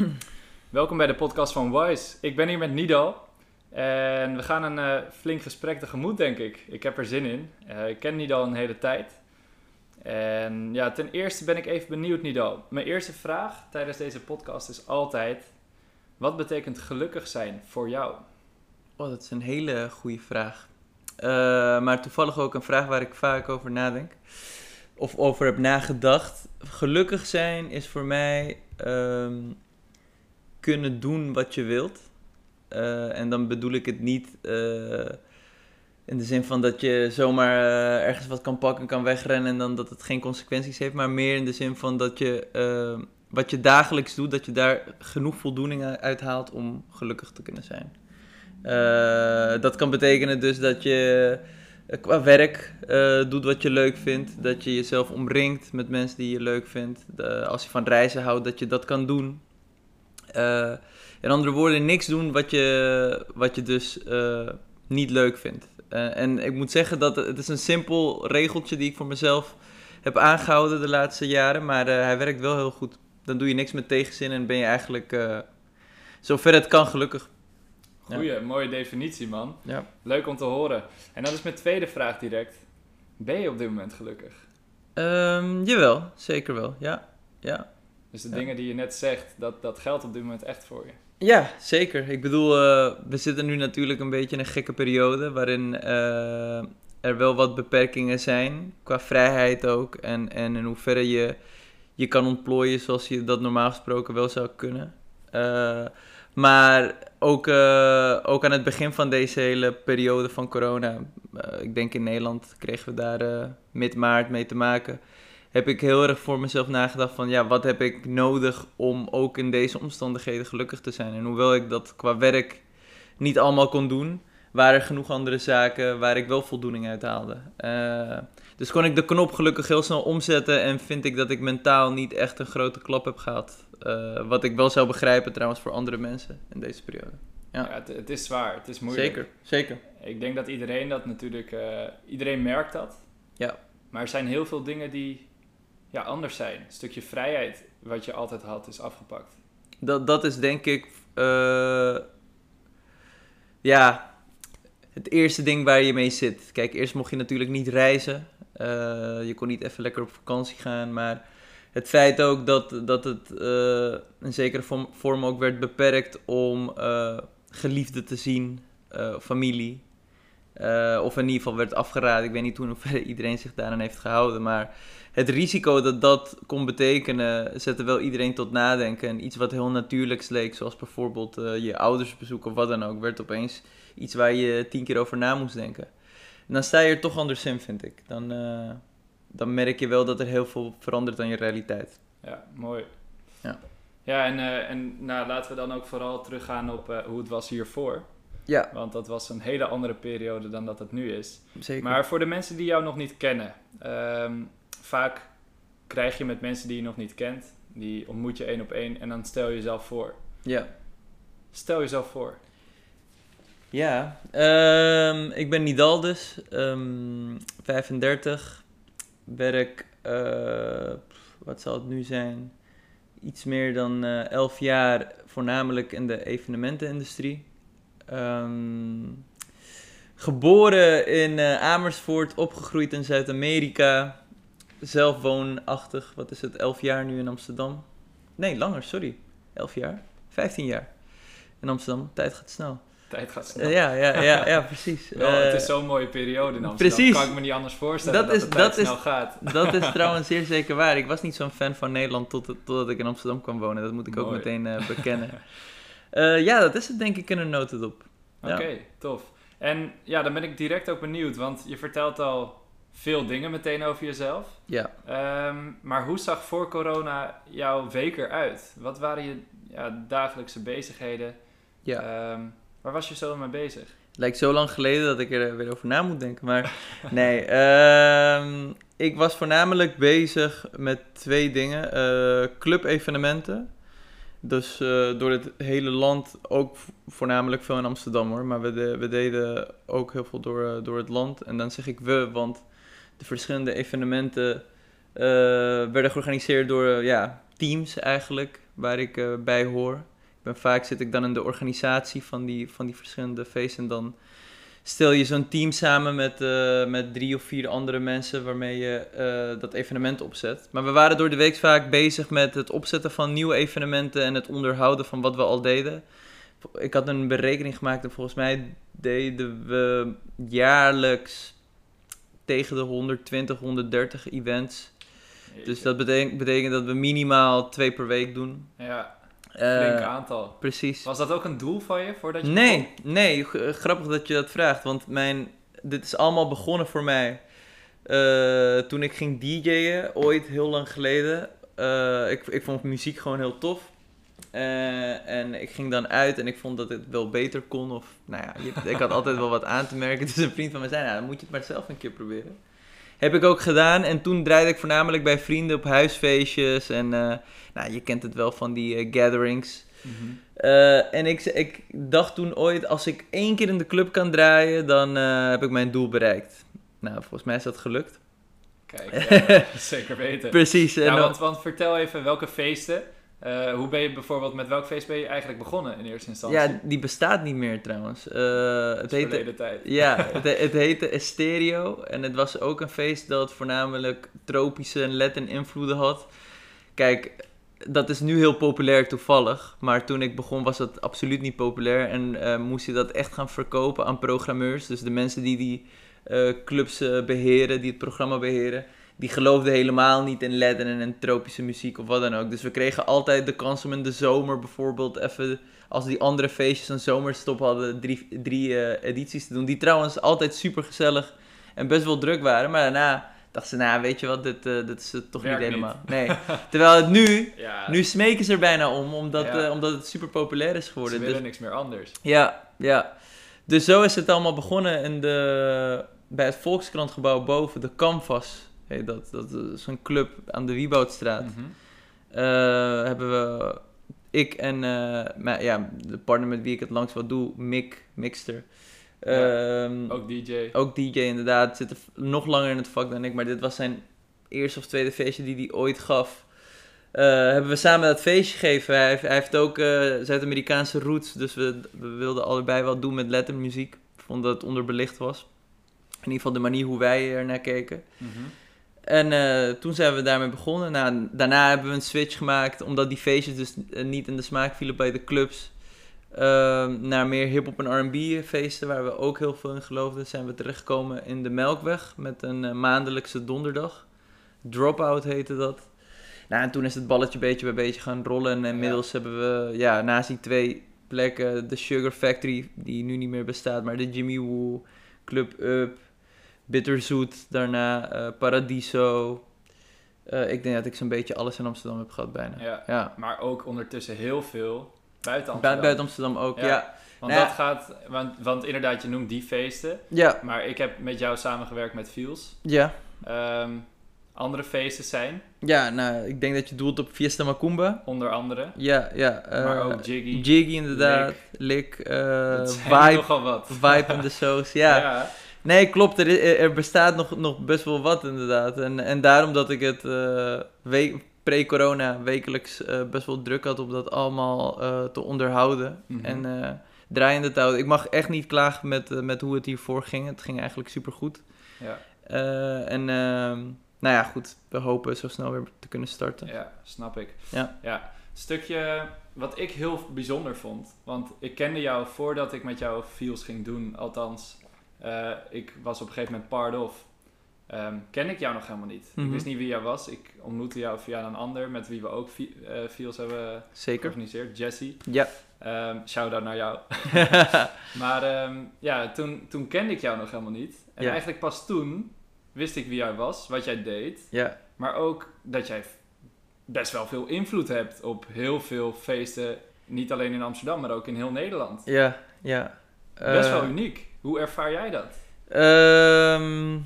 Welkom bij de podcast van Wise. Ik ben hier met Nido. En we gaan een uh, flink gesprek tegemoet, denk ik. Ik heb er zin in. Uh, ik ken Nido een hele tijd. En ja, ten eerste ben ik even benieuwd, Nido. Mijn eerste vraag tijdens deze podcast is altijd: wat betekent gelukkig zijn voor jou? Oh, dat is een hele goede vraag. Uh, maar toevallig ook een vraag waar ik vaak over nadenk. Of over heb nagedacht. Gelukkig zijn is voor mij um, kunnen doen wat je wilt. Uh, en dan bedoel ik het niet uh, in de zin van dat je zomaar uh, ergens wat kan pakken, kan wegrennen en dan dat het geen consequenties heeft. Maar meer in de zin van dat je wat je dagelijks doet, dat je daar genoeg voldoening uit haalt om gelukkig te kunnen zijn. dat kan betekenen dus dat je qua werk doet wat je leuk vindt. Dat je jezelf omringt met mensen die je leuk vindt. Als je van reizen houdt, dat je dat kan doen. Uh, in andere woorden, niks doen wat je, wat je dus uh, niet leuk vindt. Uh, en ik moet zeggen dat het is een simpel regeltje die ik voor mezelf heb aangehouden de laatste jaren. Maar hij werkt wel heel goed. Dan doe je niks met tegenzin en ben je eigenlijk zover het kan gelukkig. Goeie, ja. mooie definitie man. Ja. Leuk om te horen. En dan is mijn tweede vraag direct. Ben je op dit moment gelukkig? Um, jawel, zeker wel. Ja, ja. Dus de dingen die je net zegt, dat, dat geldt op dit moment echt voor je. Ja, zeker. Ik bedoel, uh, we zitten nu natuurlijk een beetje in een gekke periode waarin uh, er wel wat beperkingen zijn, qua vrijheid ook. En, en in hoeverre je je kan ontplooien zoals je dat normaal gesproken wel zou kunnen. Uh, maar ook, ook aan het begin van deze hele periode van corona, ik denk in Nederland kregen we daar mid maart mee te maken heb ik heel erg voor mezelf nagedacht van ja, wat heb ik nodig om ook in deze omstandigheden gelukkig te zijn. En hoewel ik dat qua werk niet allemaal kon doen, waren er genoeg andere zaken waar ik wel voldoening uit haalde. Uh, dus kon ik de knop gelukkig heel snel omzetten en vind ik dat ik mentaal niet echt een grote klap heb gehad. Uh, wat ik wel zou begrijpen trouwens voor andere mensen in deze periode. Ja, ja het, het, is zwaar, het is moeilijk. Zeker, zeker. Ik denk dat iedereen dat natuurlijk, uh, iedereen merkt dat. Ja. Maar er zijn heel veel dingen die ja, anders zijn. Een stukje vrijheid wat je altijd had is afgepakt. Dat, dat is denk ik, uh, ja, het eerste ding waar je mee zit. Kijk, eerst mocht je natuurlijk niet reizen. Uh, je kon niet even lekker op vakantie gaan, maar het feit ook dat, dat het uh, in zekere vorm, vorm, ook werd beperkt om geliefden te zien, familie. Of in ieder geval werd afgeraden. Ik weet niet hoe in hoeverre iedereen zich daaraan heeft gehouden, maar het risico dat dat kon betekenen, zette wel iedereen tot nadenken. En iets wat heel natuurlijks leek, zoals bijvoorbeeld uh, je ouders bezoeken of wat dan ook, werd opeens iets waar je tien keer over na moest denken. En dan sta je er toch anders in, vind ik. Dan, uh, dan merk je wel dat er heel veel verandert aan je realiteit. Ja, mooi. Ja, ja en, en nou, laten we dan ook vooral teruggaan op hoe het was hiervoor. Ja. Want dat was een hele andere periode dan dat het nu is. Zeker. Maar voor de mensen die jou nog niet kennen, um, vaak krijg je met mensen die je nog niet kent, die ontmoet je één op één en dan stel je jezelf voor. Ja. Stel jezelf voor. Ja, um, ik ben Nidal dus, um, 35, werk, uh, wat zal het nu zijn, iets meer dan uh, eh, 11 jaar voornamelijk in de evenementenindustrie. Um, geboren in uh, Amersfoort, opgegroeid in Zuid-Amerika, zelf woonachtig, wat is het, 11 jaar nu in Amsterdam. Nee, langer, sorry. 11 jaar? 15 jaar in Amsterdam. Tijd gaat snel. Tijd gaat snel. ja, ja, ja, ja, precies. Wel, het is eh, zo'n mooie periode in Amsterdam. Precies. Kan ik me niet anders voorstellen dat, is, het dat snel gaat. Dat is trouwens zeer zeker waar. Ik was niet zo'n fan van Nederland tot, totdat ik in Amsterdam kwam wonen. Dat moet ik ook meteen uh, bekennen. Uh, ja, dat is het denk ik in een notendop. Oké, tof. En ja, dan ben ik direct ook benieuwd, want je vertelt al veel dingen meteen over jezelf. Ja. Um, maar hoe zag voor corona jouw week eruit? Wat waren je ja, dagelijkse bezigheden? Ja. Um, waar was je zo mee bezig? Het lijkt zo lang geleden dat ik er weer over na moet denken. Maar nee, um, ik was voornamelijk bezig met twee dingen. Uh, club-evenementen. Dus uh, door het hele land, ook voornamelijk veel in Amsterdam hoor. Maar we, we deden ook heel veel door, uh, door het land. En dan zeg ik we, want de verschillende evenementen uh, werden georganiseerd door ja, teams eigenlijk. waar ik bij hoor. Ik ben, vaak zit ik dan in de organisatie van die, van die verschillende feesten. En dan stel je zo'n team samen met, met drie of vier andere mensen waarmee je dat evenement opzet. Maar we waren door de week vaak bezig met het opzetten van nieuwe evenementen en het onderhouden van wat we al deden. Ik had een berekening gemaakt en volgens mij deden we jaarlijks tegen de 120, 130 events. Dus dat betekent, betekent dat we minimaal twee per week doen. Ja, flink uh, aantal. Precies. Was dat ook een doel van je voordat je Nee, nee, grappig dat je dat vraagt. Want mijn, dit is allemaal begonnen voor mij uh, toen ik ging DJ'en, ooit heel lang geleden. Uh, ik, ik vond muziek gewoon heel tof. Uh, en ik ging dan uit en ik vond dat het wel beter kon. Of, nou ja, ik had altijd wel wat aan te merken. Dus een vriend van mij zei, nou, dan moet je het maar zelf een keer proberen. Heb ik ook gedaan. En toen draaide ik voornamelijk bij vrienden op huisfeestjes. En uh, nou, je kent het wel van die uh, gatherings. Mm -hmm. en ik, ik dacht toen ooit, als ik één keer in de club kan draaien, dan heb ik mijn doel bereikt. Nou, volgens mij is dat gelukt. Kijk, ja, zeker weten. Precies. Ja, want, want vertel even welke feesten uh, hoe ben je bijvoorbeeld, met welk feest ben je eigenlijk begonnen in eerste instantie? Ja, die bestaat niet meer trouwens. Uh, het heette, tijd. Ja, het, het heette Estereo. En het was ook een feest dat voornamelijk tropische en Latin invloeden had. Kijk, dat is nu heel populair toevallig. Maar toen ik begon was dat absoluut niet populair. En uh, moest je dat echt gaan verkopen aan programmeurs. Dus de mensen die die clubs beheren, die het programma beheren die geloofde helemaal niet in Latin en in tropische muziek of wat dan ook. Dus we kregen altijd de kans om in de zomer bijvoorbeeld even, als die andere feestjes een zomerstop hadden, drie, drie uh, edities te doen. Die trouwens altijd super gezellig en best wel druk waren. Maar daarna dachten ze, nou weet je wat, dit, uh, dit is het toch niet helemaal. Nee. Terwijl het nu, nu smeken ze er bijna om, omdat, uh, omdat het super populair is geworden. Ze willen dus, niks meer anders. Ja, ja. Dus zo is het allemaal begonnen in de, bij het Volkskrantgebouw boven, de Canvas Hey, dat, dat is een club aan de Wieboudstraat. Mm hebben we, ik en uh, ja, de partner met wie ik het langs wat doe, Mick, Mixter. Ehm, ook DJ. Ook DJ inderdaad. Zit nog langer in het vak dan ik, maar dit was zijn eerste of tweede feestje die hij ooit gaf. Uh, hebben we samen dat feestje gegeven. Hij heeft, hij heeft ook Zuid-Amerikaanse roots, dus we, we wilden allebei wat doen met Latin muziek. Vond dat het onderbelicht was. In ieder geval de manier hoe wij er naar keken. Mm en uh, toen zijn we daarmee begonnen. Nou, daarna hebben we een switch gemaakt, omdat die feestjes dus eh, niet in de smaak vielen bij de clubs. Uh, naar meer hip-hop en RB feesten, waar we ook heel veel in geloofden, zijn we terechtgekomen in de Melkweg met een uh, maandelijkse donderdag. Dropout heette dat. Nou, en toen is het balletje beetje bij beetje gaan rollen. En inmiddels hebben we, ja, naast die twee plekken, de Sugar Factory, die nu niet meer bestaat, maar de Jimmy Woo, Club Up, Bitterzoet, daarna uh, Paradiso. Uh, ik denk dat ik zo'n beetje alles in Amsterdam heb gehad bijna. Ja, ja. maar ook ondertussen heel veel buiten Amsterdam. buiten Amsterdam ook, ja. Want nou dat gaat, want, want inderdaad, je noemt die feesten. Ja. Maar ik heb met jou samengewerkt met Fiels. Ja. Um, andere feesten zijn? Ja, nou, ik denk dat je doelt op Fiesta Macumba. Onder andere. Ja, ja. Uh, maar ook Jiggy. Jiggy inderdaad. Lick. Lick uh, vibe. nogal wat. Vibe in de Soos, ja. ja. Nee, klopt. Er, er bestaat nog, nog best wel wat inderdaad. En, en daarom dat ik het uh, pre-corona wekelijks uh, best wel druk had om dat allemaal uh, te onderhouden. Mm -hmm. En draaiende te houden. Ik mag echt niet klagen met, met hoe het hiervoor ging. Het ging eigenlijk super goed. Ja. en ehm, nou ja, goed. We hopen zo snel weer te kunnen starten. Ja, snap ik. Ja. ja. Stukje wat ik heel bijzonder vond. Want ik kende jou voordat ik met jou feels ging doen. Althans, uh, ik was op een gegeven moment part of. Um, ken ik jou nog helemaal niet. Mm -hmm. Ik Mhm. wist niet wie jij was. Ik ontmoette jou via een ander met wie we ook uh, Fields hebben Zeker. georganiseerd. Jesse. Ja. Um, Shout-out naar jou. maar um, ja, toen, toen kende ik jou nog helemaal niet. En Ja. eigenlijk pas toen wist ik wie jij was, wat jij deed. ja. Maar ook dat jij best wel veel invloed hebt op heel veel feesten. Niet alleen in Amsterdam, maar ook in heel Nederland. Ja, ja. Best Eh, wel uniek. Hoe ervaar jij dat? Ehm,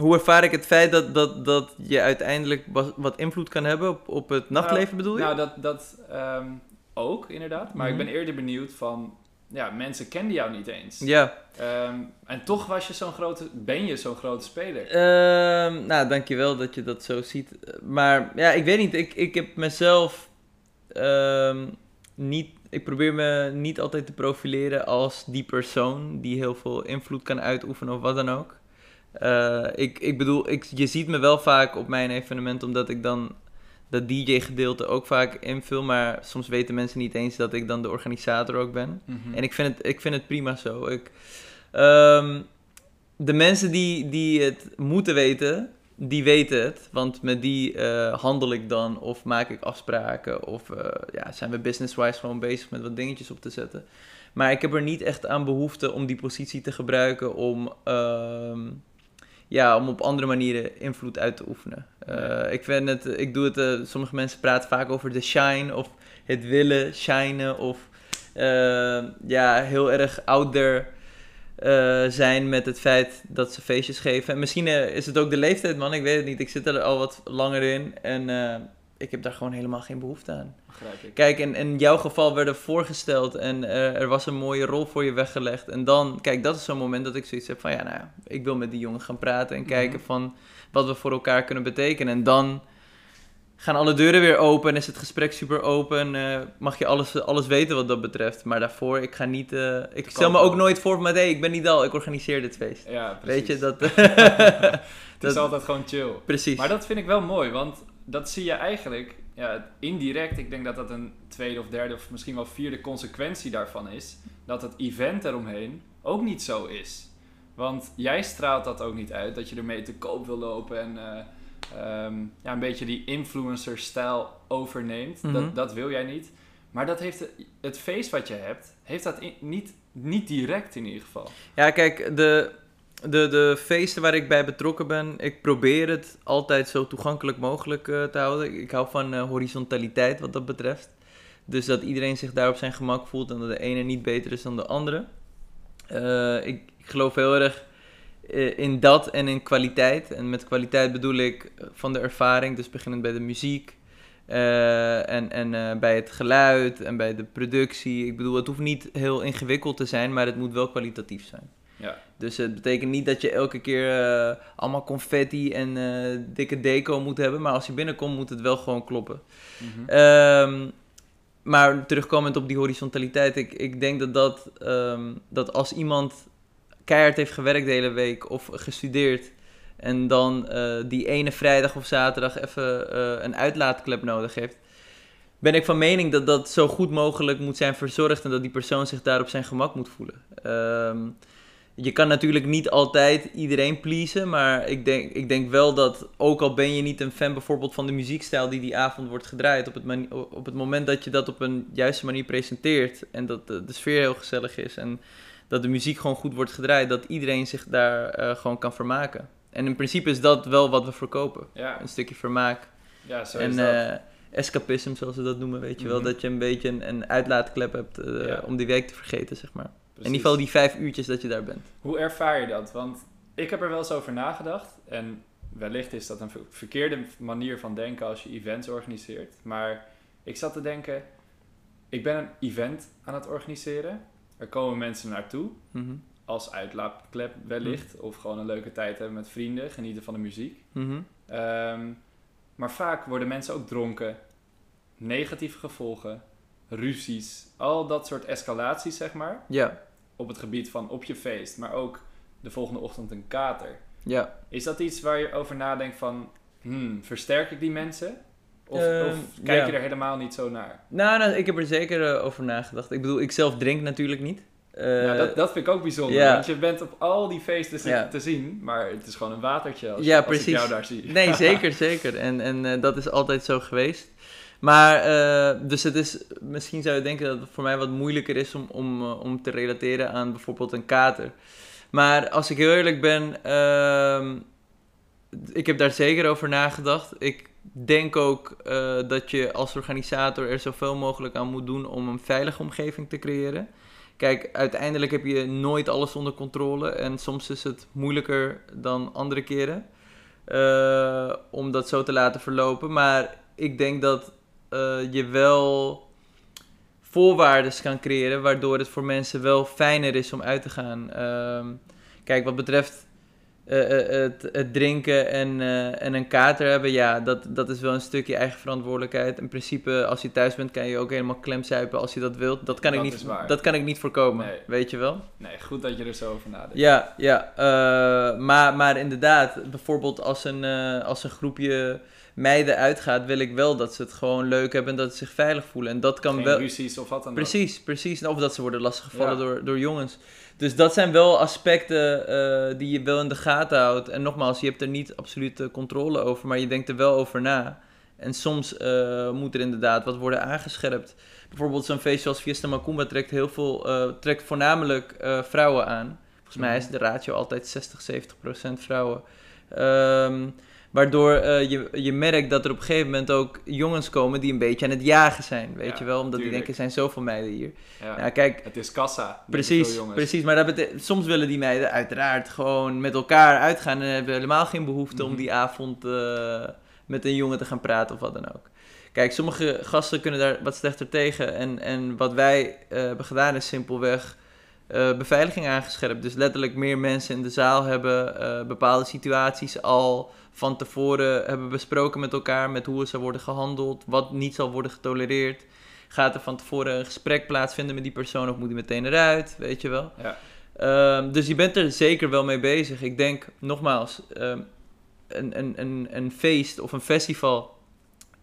hoe ervaar ik het feit dat, dat, dat je uiteindelijk wa- wat invloed kan hebben op, op het nachtleven, bedoel je? Nou, dat, dat ehm, ook inderdaad. Maar Mhm. ik ben eerder benieuwd van... Ja, mensen kenden jou niet eens. Ja. Ehm, en toch was je zo'n grote, ben je zo'n grote speler. Ehm, nou, dankjewel dat je dat zo ziet. Maar ja, ik weet niet. Ik, ik heb mezelf niet, ik probeer me niet altijd te profileren als die persoon die heel veel invloed kan uitoefenen of wat dan ook. Uh, ik, ik bedoel, ik, je ziet me wel vaak op mijn evenement omdat ik dan dat DJ-gedeelte ook vaak invul. Maar soms weten mensen niet eens dat ik dan de organisator ook ben. Mhm. En ik vind, het, ik vind het prima zo. Ik, um, de mensen die, die het moeten weten, die weten het. Want met die uh, handel ik dan of maak ik afspraken. Of uh, ja, zijn we business-wise gewoon bezig met wat dingetjes op te zetten. Maar ik heb er niet echt aan behoefte om die positie te gebruiken om... Uh, ja, om op andere manieren invloed uit te oefenen. Uh, ik, vind het, ik doe het, sommige mensen praten vaak over de shine of het willen shinen of ja, heel erg out there zijn met het feit dat ze feestjes geven. En misschien is het ook de leeftijd, man, ik weet het niet. Ik zit er al wat langer in en ik heb daar gewoon helemaal geen behoefte aan. Kijk, in, in jouw geval werden voorgesteld en er was een mooie rol voor je weggelegd. En dan, kijk, dat is zo'n moment dat ik zoiets heb van, ja, nou ja, ik wil met die jongen gaan praten en kijken mhm. van wat we voor elkaar kunnen betekenen. En dan gaan alle deuren weer open en is het gesprek super open. Uh, mag je alles, alles weten wat dat betreft. Maar daarvoor, ik ga niet... Uh, ik stel me ook nooit voor van, hé, hey, ik ben niet al, ik organiseer dit feest. Ja, precies. Weet je, dat... het is altijd gewoon chill. Precies. Maar dat vind ik wel mooi, want dat zie je eigenlijk ja, indirect, ik denk dat dat een tweede of derde of misschien wel vierde consequentie daarvan is. Dat het event eromheen ook niet zo is. Want jij straalt dat ook niet uit, dat je ermee te koop wil lopen en uh, um, ja, een beetje die influencer-stijl overneemt. dat, mhm. dat wil jij niet. Maar dat heeft het, feest wat je hebt, heeft dat niet, niet direct in ieder geval. Ja, kijk, de, de, de feesten waar ik bij betrokken ben, ik probeer het altijd zo toegankelijk mogelijk uh, te houden. Ik hou van uh, horizontaliteit wat dat betreft. Dus dat iedereen zich daar op zijn gemak voelt en dat de ene niet beter is dan de andere. Uh, ik, ik, geloof heel erg in dat en in kwaliteit. En met kwaliteit bedoel ik van de ervaring, dus beginnend bij de muziek. en en bij het geluid en bij de productie. Ik bedoel, het hoeft niet heel ingewikkeld te zijn, maar het moet wel kwalitatief zijn. Ja. Dus het betekent niet dat je elke keer uh, allemaal confetti en dikke deco moet hebben. Maar als je binnenkomt, moet het wel gewoon kloppen. Mm -hmm. maar terugkomend op die horizontaliteit, ik, ik denk dat, dat, um, dat als iemand heeft gewerkt de hele week of gestudeerd. En dan uh, die ene vrijdag of zaterdag even een uitlaatklep nodig heeft ben ik van mening dat dat zo goed mogelijk moet zijn verzorgd en dat die persoon zich daar op zijn gemak moet voelen. Um, je kan natuurlijk niet altijd iedereen pleasen, maar ik denk, ik denk wel dat, ook al ben je niet een fan bijvoorbeeld van de muziekstijl die die avond wordt gedraaid, op het, op het moment dat je dat op een juiste manier presenteert en dat de, sfeer heel gezellig is en dat de muziek gewoon goed wordt gedraaid, dat iedereen zich daar uh, gewoon kan vermaken. En in principe is dat wel wat we verkopen. Ja. Een stukje vermaak. Ja, zo en, is dat. Uh, escapism, zoals ze dat noemen, weet je wel. Mhm. Dat je een beetje een, een uitlaatklep hebt uh, om die week te vergeten, zeg maar. In ieder geval die vijf uurtjes dat je daar bent. Hoe ervaar je dat? Want ik heb er wel eens over nagedacht. En wellicht is dat een verkeerde manier van denken als je events organiseert. Maar ik zat te denken, ik ben een event aan het organiseren. Er komen mensen naartoe. Mm Als uitlaatklep wellicht. Mhm. Of gewoon een leuke tijd hebben met vrienden. Genieten van de muziek. Mhm. Ehm, maar vaak worden mensen ook dronken. Negatieve gevolgen ruzies, al dat soort escalaties, zeg maar. Ja. Op het gebied van op je feest, maar ook de volgende ochtend een kater. Ja. Is dat iets waar je over nadenkt van, hmm, versterk ik die mensen? Of, ehm, of kijk je er helemaal niet zo naar? Nou, nou ik heb er zeker uh, over nagedacht. Ik bedoel, ik zelf drink natuurlijk niet. Uh, dat, dat vind ik ook bijzonder. Want je bent op al die feesten te zien, maar het is gewoon een watertje als, ja, als ik jou daar zie. Nee, zeker, zeker. En, en uh, dat is altijd zo geweest. Maar, uh, dus het is, misschien zou je denken dat het voor mij wat moeilijker is om, om, uh, om te relateren aan bijvoorbeeld een kater. Maar als ik heel eerlijk ben, uh, ik heb daar zeker over nagedacht. Ik denk ook uh, dat je als organisator er zoveel mogelijk aan moet doen om een veilige omgeving te creëren. Kijk, uiteindelijk heb je nooit alles onder controle en soms is het moeilijker dan andere keren om dat zo te laten verlopen. Maar ik denk dat uh, je wel voorwaarden kan creëren, waardoor het voor mensen wel fijner is om uit te gaan. Uh, kijk, wat betreft het, het, drinken en, en een kater hebben, ja, dat, dat is wel een stukje eigen verantwoordelijkheid. In principe, als je thuis bent, kan je ook helemaal klemzuipen als je dat wilt. Dat kan, ik, niet, dat kan ik niet voorkomen, weet je wel? Nee, goed dat je er zo over nadenkt. Ja, ja maar, maar inderdaad, bijvoorbeeld als een, als een groepje meiden uitgaat, wil ik wel dat ze het gewoon leuk hebben en dat ze zich veilig voelen. En dat kan Geen wel. ruzies of wat dan Precies, ook. precies. Of dat ze worden lastiggevallen door, door jongens. Dus dat zijn wel aspecten uh, die je wel in de gaten houdt. En nogmaals, je hebt er niet absolute controle over, maar je denkt er wel over na. En soms uh, moet er inderdaad wat worden aangescherpt. Bijvoorbeeld zo'n feestje als Fiesta Macumba trekt heel veel, uh, trekt voornamelijk vrouwen aan. Volgens mij is de ratio altijd 60, 70 procent vrouwen. Um, Waardoor uh, je, je merkt dat er op een gegeven moment ook jongens komen die een beetje aan het jagen zijn. Weet je wel? Omdat die denken, er zijn zoveel meiden hier. Ja, ja kijk. Het is kassa. Precies, precies. Maar dat soms willen die meiden uiteraard gewoon met elkaar uitgaan. En hebben helemaal geen behoefte om mhm. die avond uh, met een jongen te gaan praten of wat dan ook. Kijk, sommige gasten kunnen daar wat slechter tegen. En, en wat wij uh, hebben gedaan is simpelweg beveiliging aangescherpt. Dus letterlijk meer mensen in de zaal hebben bepaalde situaties al van tevoren hebben besproken met elkaar met hoe het zou worden gehandeld, wat niet zal worden getolereerd. Gaat er van tevoren een gesprek plaatsvinden met die persoon of moet hij meteen eruit, weet je wel? Ja. Ehm, dus je bent er zeker wel mee bezig. Ik denk, nogmaals, ehm, een, een, een, een feest of een festival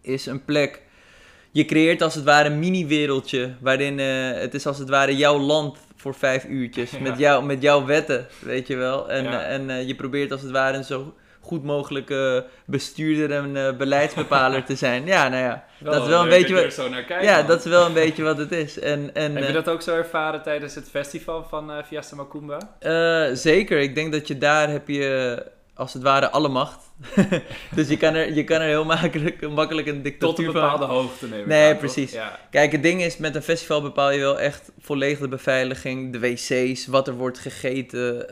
is een plek. Je creëert als het ware een mini-wereldje waarin uh, het is als het ware jouw land voor vijf uurtjes. Met, jou, met jouw wetten, weet je wel. En, en uh, je probeert als het ware een zo goed mogelijke bestuurder en uh, beleidsbepaler te zijn. Ja, nou ja, dat is wel een beetje wat. Zo naar kijken, ja, dat is wel een beetje wat het is. En, en, Heb je dat ook zo ervaren tijdens het festival van Fiesta Macumba? zeker. Ik denk dat je daar heb je als het ware alle macht. dus je kan, er, je kan er heel makkelijk, makkelijk een dictatuur van... Tot een bepaalde hoogte nemen. Nee, precies. Kijk, het ding is, met een festival bepaal je wel echt volledig de beveiliging, de wc's, wat er wordt gegeten,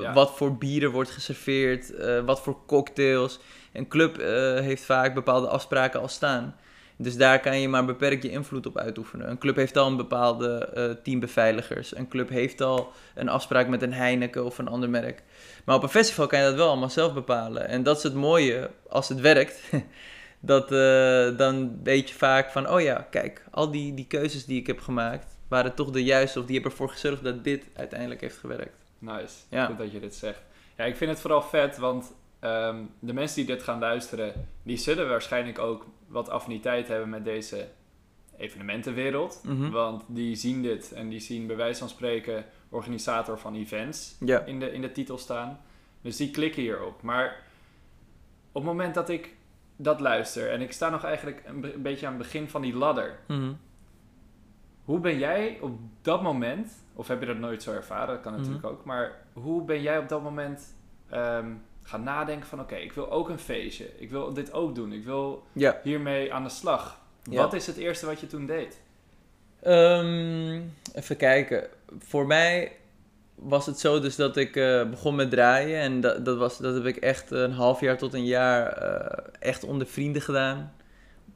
uh, wat voor bieren wordt geserveerd, uh, wat voor cocktails. Een club uh, heeft vaak bepaalde afspraken al staan. Dus daar kan je maar beperkt je invloed op uitoefenen. Een club heeft al een bepaalde uh, team beveiligers. Een club heeft al een afspraak met een Heineken of een ander merk. Maar op een festival kan je dat wel allemaal zelf bepalen. En dat is het mooie, als het werkt, dat uh, dan weet je vaak van, oh ja, kijk, al die, die keuzes die ik heb gemaakt, waren toch de juiste of die hebben ervoor gezorgd dat dit uiteindelijk heeft gewerkt. Nice, ja. goed dat je dit zegt. Ja, ik vind het vooral vet, want um, de mensen die dit gaan luisteren, die zullen waarschijnlijk ook wat affiniteit hebben met deze evenementenwereld. Mm Want die zien dit en die zien bij wijze van spreken organisator van events in, de, in de titel staan. Dus die klikken hierop. Maar op het moment dat ik dat luister en ik sta nog eigenlijk een, beetje aan het begin van die ladder. Mhm. Hoe ben jij op dat moment, of heb je dat nooit zo ervaren, dat kan mhm. natuurlijk ook, maar hoe ben jij op dat moment um, gaan nadenken van oké, ik wil ook een feestje, ik wil dit ook doen, ik wil hiermee aan de slag. Wat is het eerste wat je toen deed? Ehm, even kijken. Voor mij was het zo dus dat ik uh, begon met draaien. En dat, dat, was, dat heb ik echt een half jaar tot een jaar uh, echt onder vrienden gedaan.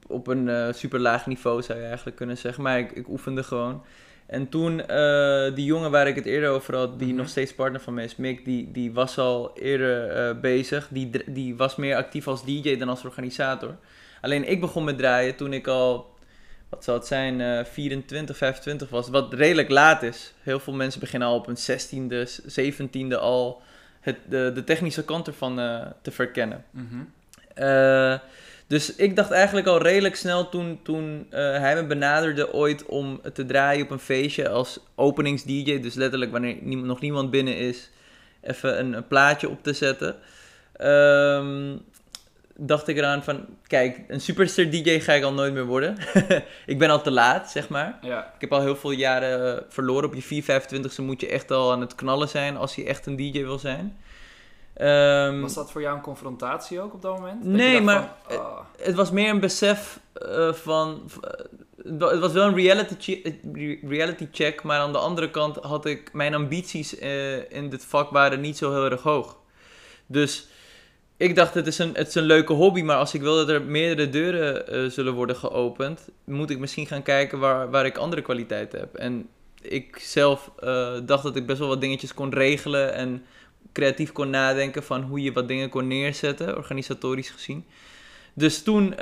Op een uh, super laag niveau zou je eigenlijk kunnen zeggen. Maar ik, ik oefende gewoon. En toen, die jongen waar ik het eerder over had, die mhm. nog steeds partner van mij is, Mick, die, die was al eerder bezig. Die, die was meer actief als DJ dan als organisator. Alleen ik begon met draaien toen ik al wat zal het zijn, uh, 24, 25 was. Wat redelijk laat is. Heel veel mensen beginnen al op een 16e, 17e al het, de, de technische kant ervan uh, te verkennen. Mm dus ik dacht eigenlijk al redelijk snel toen, toen uh, hij me benaderde ooit om te draaien op een feestje als openings-DJ. Dus letterlijk wanneer niemand, nog niemand binnen is, even een, een plaatje op te zetten. Um, dacht ik eraan van, kijk, een superster DJ ga ik al nooit meer worden. ik ben al te laat, zeg maar. Ja. Ik heb al heel veel jaren verloren. Op je 4, 25ste moet je echt al aan het knallen zijn als je echt een DJ wil zijn. Um, was dat voor jou een confrontatie ook op dat moment? nee, maar oh. het, was meer een besef uh, van... Uh, het was wel een reality, reality check, maar aan de andere kant had ik... Mijn ambities uh, in dit vak waren niet zo heel erg hoog. Dus ik dacht, het is, een, het is een leuke hobby, maar als ik wil dat er meerdere deuren zullen worden geopend, moet ik misschien gaan kijken waar, waar ik andere kwaliteiten heb. En ik zelf dacht dat ik best wel wat dingetjes kon regelen en creatief kon nadenken van hoe je wat dingen kon neerzetten, organisatorisch gezien. Dus toen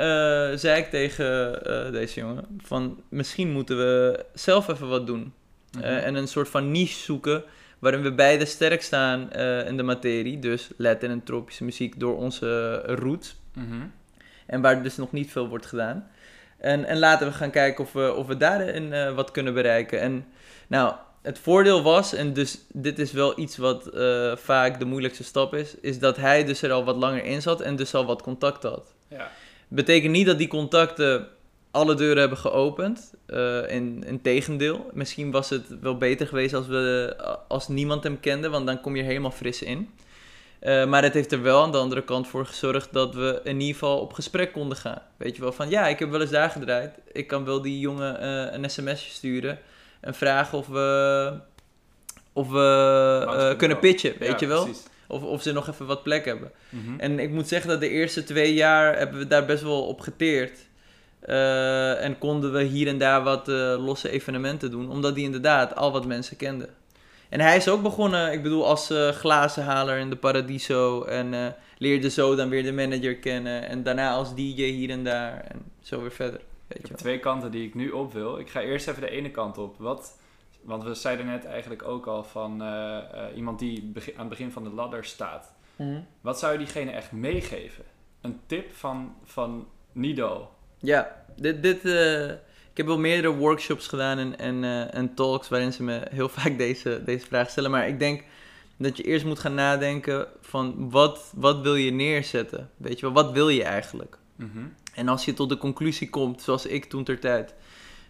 zei ik tegen deze jongen van misschien moeten we zelf even wat doen. Mhm. en een soort van niche zoeken waarin we beide sterk staan in de materie. Dus Latin en tropische muziek door onze roots. Mhm. En waar dus nog niet veel wordt gedaan. En, en laten we gaan kijken of we, of we daarin wat kunnen bereiken. En nou, het voordeel was, en dus dit is wel iets wat uh, vaak de moeilijkste stap is, is dat hij dus er al wat langer in zat en dus al wat contact had. Ja. Betekent niet dat die contacten alle deuren hebben geopend. Uh, in, in tegendeel, misschien was het wel beter geweest als, we, als niemand hem kende, want dan kom je helemaal fris in. Uh, maar het heeft er wel aan de andere kant voor gezorgd dat we in ieder geval op gesprek konden gaan. Weet je wel, van ja, ik heb wel eens daar gedraaid. Ik kan wel die jongen uh, een sms'je sturen en vragen of we, of we uh, kunnen pitchen, weet je wel. Of, of ze nog even wat plek hebben. Mm -hmm. En ik moet zeggen dat de eerste twee jaar hebben we daar best wel op geteerd. en konden we hier en daar wat losse evenementen doen, omdat die inderdaad al wat mensen kenden. En hij is ook begonnen, ik bedoel, als uh, glazenhaler in de Paradiso. En leerde zo dan weer de manager kennen. En daarna als DJ hier en daar. En zo weer verder. Weet ik heb twee kanten die ik nu op wil. Ik ga eerst even de ene kant op. Wat, want we zeiden net eigenlijk ook al van uh, iemand die aan het begin van de ladder staat. Mhm. Wat zou je diegene echt meegeven? Een tip van, van Nido? Ja, dit, dit ik heb wel meerdere workshops gedaan en, en, en talks waarin ze me heel vaak deze, deze vraag stellen. Maar ik denk dat je eerst moet gaan nadenken van wat, wat wil je neerzetten? Weet je wel, wat wil je eigenlijk? Mhm. En als je tot de conclusie komt, zoals ik toen ter tijd,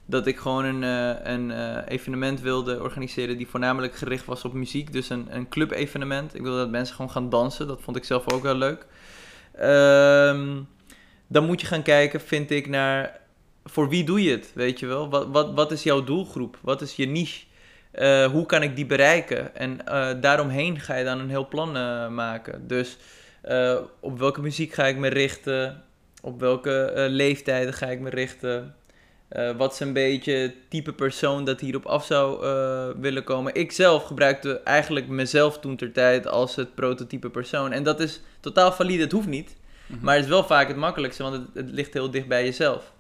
dat ik gewoon een, uh, een uh, evenement wilde organiseren die voornamelijk gericht was op muziek. Dus een, een club evenement. Ik wilde dat mensen gewoon gaan dansen. Dat vond ik zelf ook wel leuk. Um, dan moet je gaan kijken, vind ik, naar voor wie doe je het, weet je wel? Wat, wat, wat is jouw doelgroep? Wat is je niche? Uh, hoe kan ik die bereiken? En daaromheen ga je dan een heel plan maken. Dus op welke muziek ga ik me richten? Op welke leeftijden ga ik me richten? wat is een beetje type persoon dat hierop af zou willen komen? Ik zelf gebruikte eigenlijk mezelf toen ter tijd als het prototype persoon. En dat is totaal valide, het hoeft niet. Mhm. Maar het is wel vaak het makkelijkste, want het, het ligt heel dicht bij jezelf.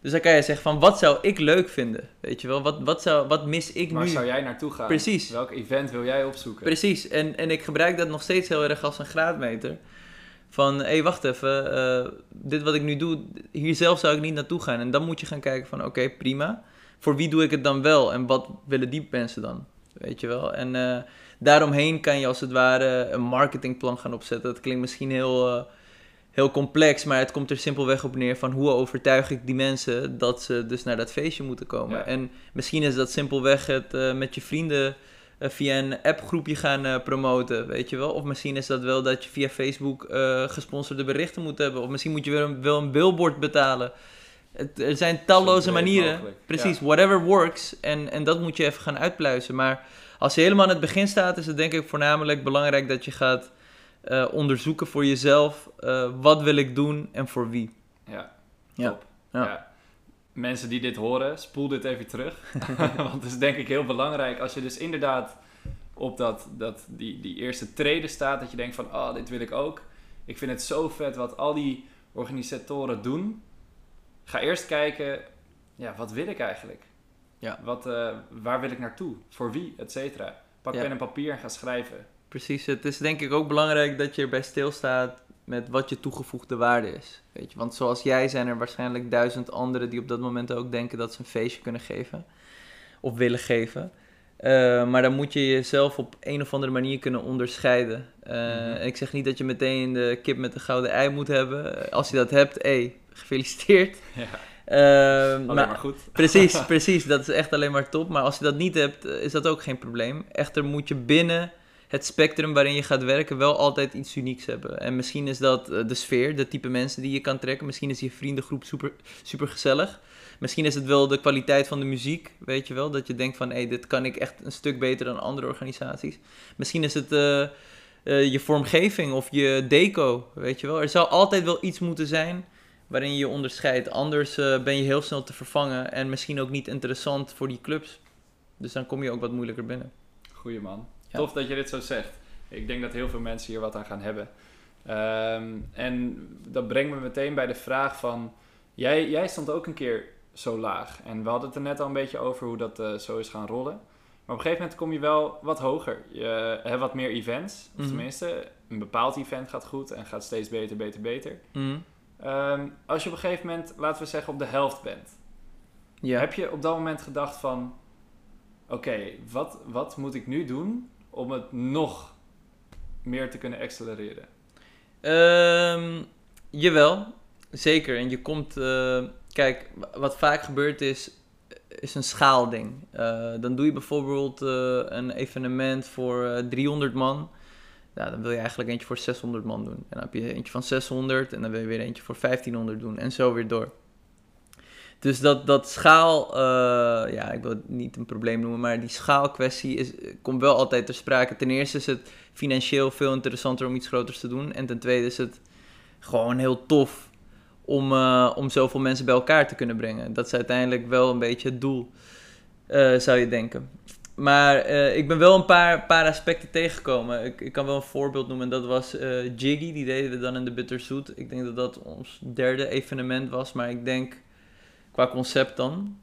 Dus dan kan je zeggen van wat zou ik leuk vinden? Weet je wel, wat, wat, zou, wat mis ik nu? Waar zou jij naartoe gaan? Precies. Welk event wil jij opzoeken? Precies, en, en ik gebruik dat nog steeds heel erg als een graadmeter. Van, hé, hey, wacht even, uh, dit wat ik nu doe, hier zelf zou ik niet naartoe gaan. En dan moet je gaan kijken van, oké, prima. Voor wie doe ik het dan wel? En wat willen die mensen dan? Weet je wel? En uh, daaromheen kan je als het ware een marketingplan gaan opzetten. Dat klinkt misschien heel... Uh, heel complex, maar het komt er simpelweg op neer van hoe overtuig ik die mensen dat ze dus naar dat feestje moeten komen. En misschien is dat simpelweg het met je vrienden via een appgroepje gaan uh, promoten, weet je wel. Of misschien is dat wel dat je via Facebook gesponsorde berichten moet hebben. Of misschien moet je wel een, wel een billboard betalen. Het, er zijn talloze manieren. Precies, whatever works. En, en dat moet je even gaan uitpluizen. Maar als je helemaal aan het begin staat, is het denk ik voornamelijk belangrijk dat je gaat uh, onderzoeken voor jezelf. Uh, wat wil ik doen en voor wie? Ja, ja. ja. Mensen die dit horen, spoel dit even terug. Want het is denk ik heel belangrijk als je dus inderdaad op dat, dat, die, die eerste treden staat. Dat je denkt van, oh, dit wil ik ook. Ik vind het zo vet wat al die organisatoren doen. Ga eerst kijken, ja, wat wil ik eigenlijk? Ja. Wat, uh, waar wil ik naartoe? Voor wie? Et cetera. Pak pen en papier en ga schrijven. Precies, het is denk ik ook belangrijk dat je erbij stilstaat met wat je toegevoegde waarde is. Weet je? Want zoals jij zijn er waarschijnlijk duizend anderen die op dat moment ook denken dat ze een feestje kunnen geven. Of willen geven. Uh, maar dan moet je jezelf op een of andere manier kunnen onderscheiden. Uh, mm Ik zeg niet dat je meteen de kip met de gouden ei moet hebben. Als je dat hebt, hé, hey, gefeliciteerd. Ja. Uh, alleen maar, maar, goed. Precies, precies. Dat is echt alleen maar top. Maar als je dat niet hebt, is dat ook geen probleem. Echter moet je binnen het spectrum waarin je gaat werken wel altijd iets unieks hebben. En misschien is dat eh, de sfeer, de type mensen die je kan trekken. Misschien is je vriendengroep super, super gezellig. Misschien is het wel de kwaliteit van de muziek, weet je wel. Dat je denkt van, hé, hey, dit kan ik echt een stuk beter dan andere organisaties. Misschien is het uh, uh, je vormgeving of je deco, weet je wel. Er zou altijd wel iets moeten zijn waarin je je onderscheidt. Anders ben je heel snel te vervangen en misschien ook niet interessant voor die clubs. Dus dan kom je ook wat moeilijker binnen. Goeie man. Tof dat je dit zo zegt. Ik denk dat heel veel mensen hier wat aan gaan hebben. Ehm, en dat brengt me meteen bij de vraag van... Jij, jij stond ook een keer zo laag. En we hadden het er net al een beetje over hoe dat uh, zo is gaan rollen. Maar op een gegeven moment kom je wel wat hoger. Je hebt wat meer events. Of mhm. tenminste, een bepaald event gaat goed en gaat steeds beter, beter, beter. Mhm. Ehm, als je op een gegeven moment, laten we zeggen, op de helft bent. Ja. Heb je op dat moment gedacht van... Oké, wat, wat moet ik nu doen om het nog meer te kunnen accelereren? Um, jawel, zeker. En je komt... Uh, kijk, wat vaak gebeurt is is een schaalding. Uh, dan doe je bijvoorbeeld uh, een evenement voor uh, 300 man. Ja, dan wil je eigenlijk eentje voor 600 man doen. En dan heb je eentje van 600 en dan wil je weer eentje voor 1500 doen. En zo weer door. Dus dat, dat schaal, ja, ik wil het niet een probleem noemen, maar die schaalkwestie is, komt wel altijd ter sprake. Ten eerste is het financieel veel interessanter om iets groters te doen. En ten tweede is het gewoon heel tof om, uh, om zoveel mensen bij elkaar te kunnen brengen. Dat is uiteindelijk wel een beetje het doel, uh, zou je denken. Maar ik ben wel een paar, paar aspecten tegengekomen. Ik, ik kan wel een voorbeeld noemen. Dat was Jiggy, die deden we dan in de Bitterzoet. Ik denk dat dat ons derde evenement was. Maar ik denk, qua concept dan...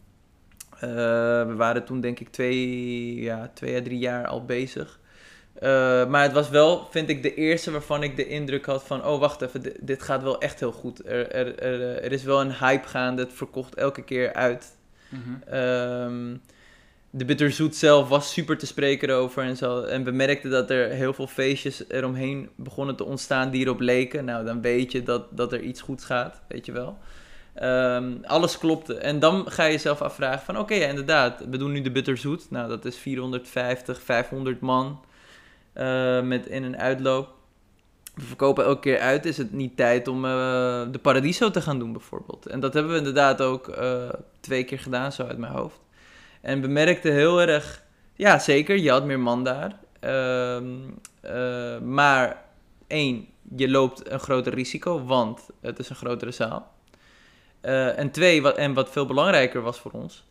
we waren toen denk ik twee, ja, twee à drie jaar al bezig. Uh, maar het was wel, vind ik, de eerste waarvan ik de indruk had van... oh, wacht even, dit, gaat wel echt heel goed. Er, er, er, er, is wel een hype gaande, het verkocht elke keer uit. Mm um, de Bitterzoet zelf was super te spreken erover en zo. En we merkten dat er heel veel feestjes eromheen begonnen te ontstaan die erop leken. Nou, dan weet je dat, dat er iets goed gaat, weet je wel. Um, alles klopte. En dan ga je jezelf afvragen van... oké, inderdaad, we doen nu de Bitterzoet. Nou, dat is 450, 500 man... Uh, met in- en uitloop. We verkopen elke keer uit. Is het niet tijd om uh, de Paradiso te gaan doen, bijvoorbeeld? En dat hebben we inderdaad ook uh, twee keer gedaan, zo uit mijn hoofd. En we merkten heel erg, ja zeker, je had meer man daar. Ehm, maar één, je loopt een groter risico, want het is een grotere zaal. En twee, wat, en wat veel belangrijker was voor ons,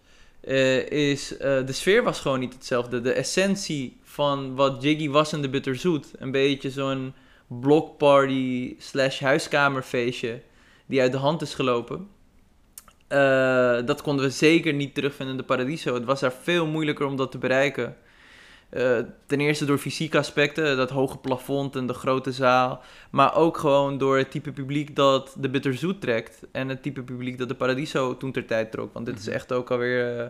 is de sfeer was gewoon niet hetzelfde. De essentie van wat Jiggy was in de Bitterzoet. Een beetje zo'n blockparty slash huiskamerfeestje die uit de hand is gelopen. Dat konden we zeker niet terugvinden in de Paradiso. Het was daar veel moeilijker om dat te bereiken. Uh, ten eerste door fysieke aspecten, dat hoge plafond en de grote zaal. Maar ook gewoon door het type publiek dat de Bitterzoet trekt. En het type publiek dat de Paradiso toen ter tijd trok. Want dit is mhm. echt ook alweer uh,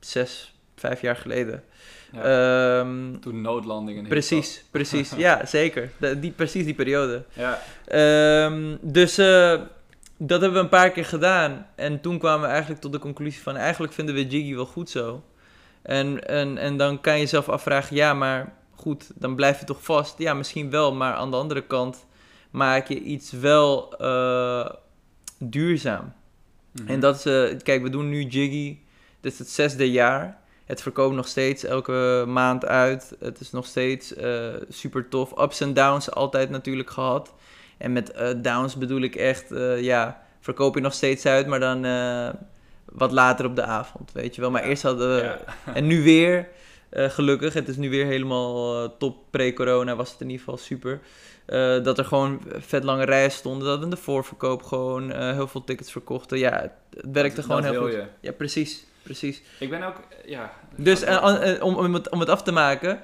zes, vijf jaar geleden. Ehm, Toen noodlandingen. Precies, precies. ja, zeker. die, precies die periode. Ja. Um, dus uh, dat hebben we een paar keer gedaan. En toen kwamen we eigenlijk tot de conclusie van... eigenlijk vinden we Jiggy wel goed zo. En, en, en dan kan je jezelf afvragen... ja, maar goed, dan blijf je toch vast? Ja, misschien wel, maar aan de andere kant... maak je iets wel uh, duurzaam. Mm En dat is... Uh, kijk, we doen nu Jiggy... Dit is het zesde jaar... Het verkoopt nog steeds elke maand uit. Het is nog steeds uh, super tof. Ups en downs altijd natuurlijk gehad. En met downs bedoel ik echt, ja, verkoop je nog steeds uit, maar dan wat later op de avond, weet je wel. Maar eerst hadden we, en nu weer, gelukkig, het is nu weer helemaal top pre-corona, was het in ieder geval super. dat er gewoon vet lange rijen stonden, dat in de voorverkoop gewoon heel veel tickets verkochten. Ja, het, werkte gewoon heel goed. Je. Ja, precies precies. Ik ben ook, ja... Dus om, om, het, om het af te maken...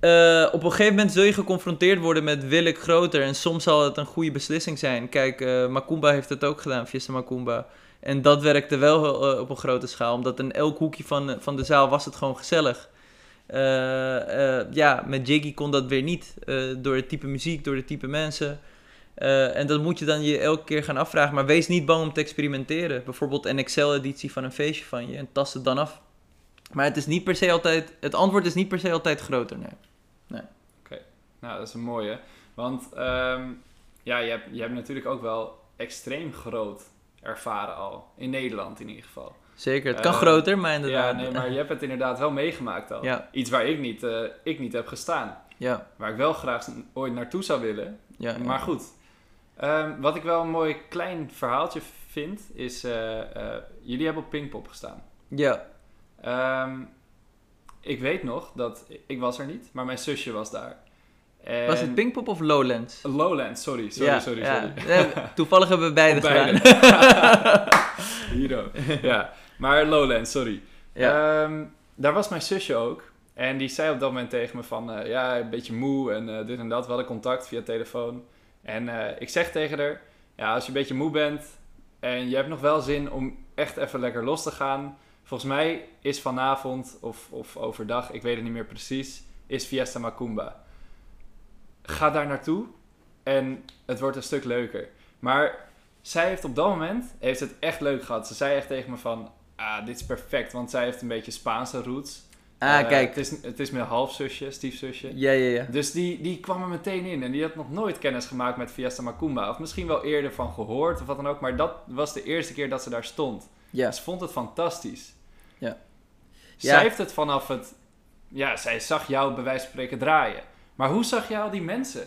Uh, op een gegeven moment zul je geconfronteerd worden met wil ik groter. En soms zal het een goede beslissing zijn. Kijk, uh, Makumba heeft het ook gedaan, Fiesta Makumba. En dat werkte wel op een grote schaal. Omdat in elk hoekje van, van de zaal was het gewoon gezellig. ja, met Jiggy kon dat weer niet. door het type muziek, door het type mensen. En dat moet je dan je elke keer gaan afvragen. Maar wees niet bang om te experimenteren. Bijvoorbeeld een Excel-editie van een feestje van je en tast het dan af. Maar het is niet per se altijd. Het antwoord is niet per se altijd groter. Nee. nee. Oké, nou dat is een mooie. Want um, ja, je hebt, je hebt natuurlijk ook wel extreem groot ervaren al. In Nederland in ieder geval. Zeker, het kan uh, groter, maar inderdaad. Ja, nee, maar je hebt het inderdaad wel meegemaakt al. Ja. Iets waar ik niet, uh, ik niet heb gestaan. Ja. Waar ik wel graag ooit naartoe zou willen. Ja, maar goed, Um, wat ik wel een mooi klein verhaaltje vind, is... Uh, uh, jullie hebben op Pinkpop gestaan. Ja. Um, ik weet nog dat... Ik was er niet, maar mijn zusje was daar. Was het Pinkpop of Lowlands? Lowlands, sorry, sorry, sorry, sorry. toevallig hebben we beide, beide. gedaan. Hero. Ja, maar Lowlands, sorry. Ja. Um, daar was mijn zusje ook. En die zei op dat moment tegen me van, uh, ja, een beetje moe en uh, dit en dat. We hadden contact via telefoon. En uh, ik zeg tegen haar, ja, als je een beetje moe bent en je hebt nog wel zin om echt even lekker los te gaan. Volgens mij is vanavond of, of overdag, ik weet het niet meer precies, is Fiesta Macumba. Ga daar naartoe en het wordt een stuk leuker. Maar zij heeft op dat moment heeft het echt leuk gehad. Ze zei echt tegen me van, ah, dit is perfect, want zij heeft een beetje Spaanse roots. Ah, uh, kijk. Het is, het is mijn halfzusje, stiefzusje. Ja, ja, ja. Dus die, die kwam er meteen in. En die had nog nooit kennis gemaakt met Fiesta Macumba. Of misschien wel eerder van gehoord of wat dan ook. Maar dat was de eerste keer dat ze daar stond. Ja. Ze vond het fantastisch. Ja. Zij heeft het vanaf het... Ja, zij zag jou bij wijze van spreken draaien. Maar hoe zag jij al die mensen?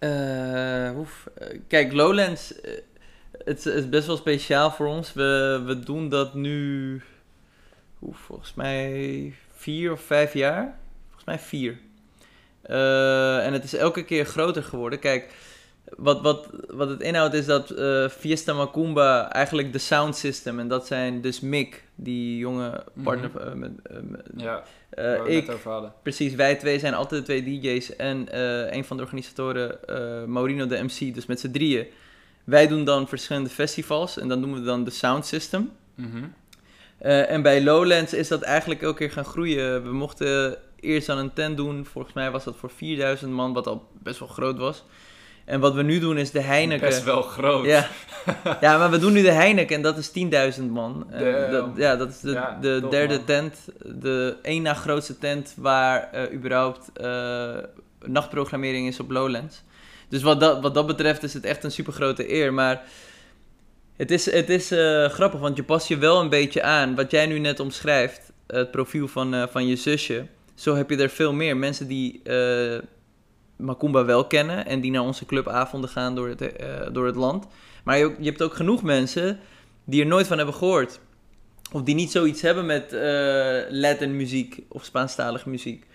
Uh, oef. Kijk, Lowlands... Uh, het is best wel speciaal voor ons. We, we doen dat nu... Volgens mij vier of vijf jaar. Volgens mij vier. En het is elke keer groter geworden. Kijk, wat, wat, wat het inhoudt is dat uh, Fiesta Macumba eigenlijk de sound system. En dat zijn dus Mick, die jonge mhm. partner. Mm -hmm. uh, met, ja, ik. Precies, wij twee zijn altijd de twee DJ's. En een van de organisatoren, Maurino de MC, dus met z'n drieën. Wij doen dan verschillende festivals en dan doen we dan de sound system. Mm -hmm. En bij Lowlands is dat eigenlijk elke keer gaan groeien. We mochten eerst aan een tent doen. Volgens mij was dat voor 4000 man, wat al best wel groot was. En wat we nu doen is de Heineken. Best wel groot. Ja, ja maar we doen nu de Heineken en dat is 10.000 man. Dat, ja, dat is de, de derde tent. De één na grootste tent waar uh, überhaupt uh, nachtprogrammering is op Lowlands. Dus wat dat, wat dat betreft is het echt een super grote eer. Maar het is, het is uh, grappig, want je past je wel een beetje aan. Wat jij nu net omschrijft, het profiel van, van je zusje. Zo heb je er veel meer. Mensen die Macumba wel kennen en die naar onze clubavonden gaan door het, door het land. Maar je, je, hebt ook genoeg mensen die er nooit van hebben gehoord. Of die niet zoiets hebben met Latin muziek of Spaanstalige muziek.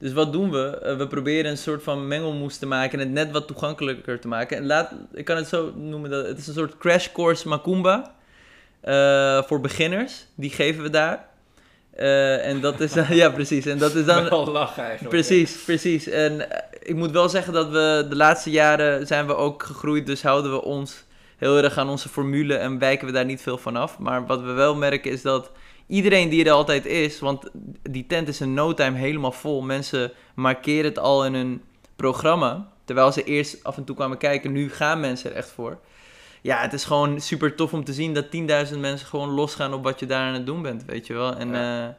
Dus wat doen we? Eh, we proberen een soort van mengelmoes te maken en het net wat toegankelijker te maken. En laat, ik kan het zo noemen, dat het is een soort crash course Macumba uh, voor beginners. Die geven we daar. Uh, en dat is, ja precies. En dat is dan... Wel lachen eigenlijk. Precies, precies. En ik moet wel zeggen dat we de laatste jaren zijn we ook gegroeid, dus houden we ons heel erg aan onze formule en wijken we daar niet veel van af. Maar wat we wel merken is dat iedereen die er altijd is, want die tent is in no time helemaal vol. Mensen markeren het al in hun programma. Terwijl ze eerst af en toe kwamen kijken, nu gaan mensen er echt voor. Ja, het is gewoon super tof om te zien dat 10.000 mensen gewoon losgaan op wat je daar aan het doen bent, weet je wel. En, ja. Uh,